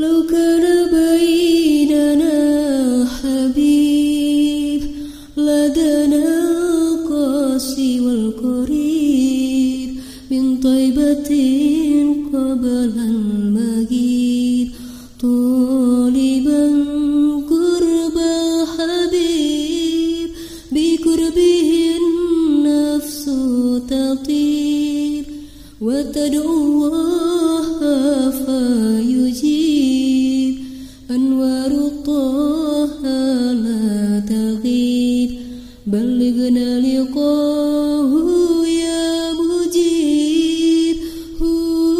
لو كان بيننا حبيب لدنا القاسي والقريب من طيبة قبل طالبا قرب بقربه النفس تطيب. وتدعو الله فيجيب. بلغنا لقاه يا مجيب هو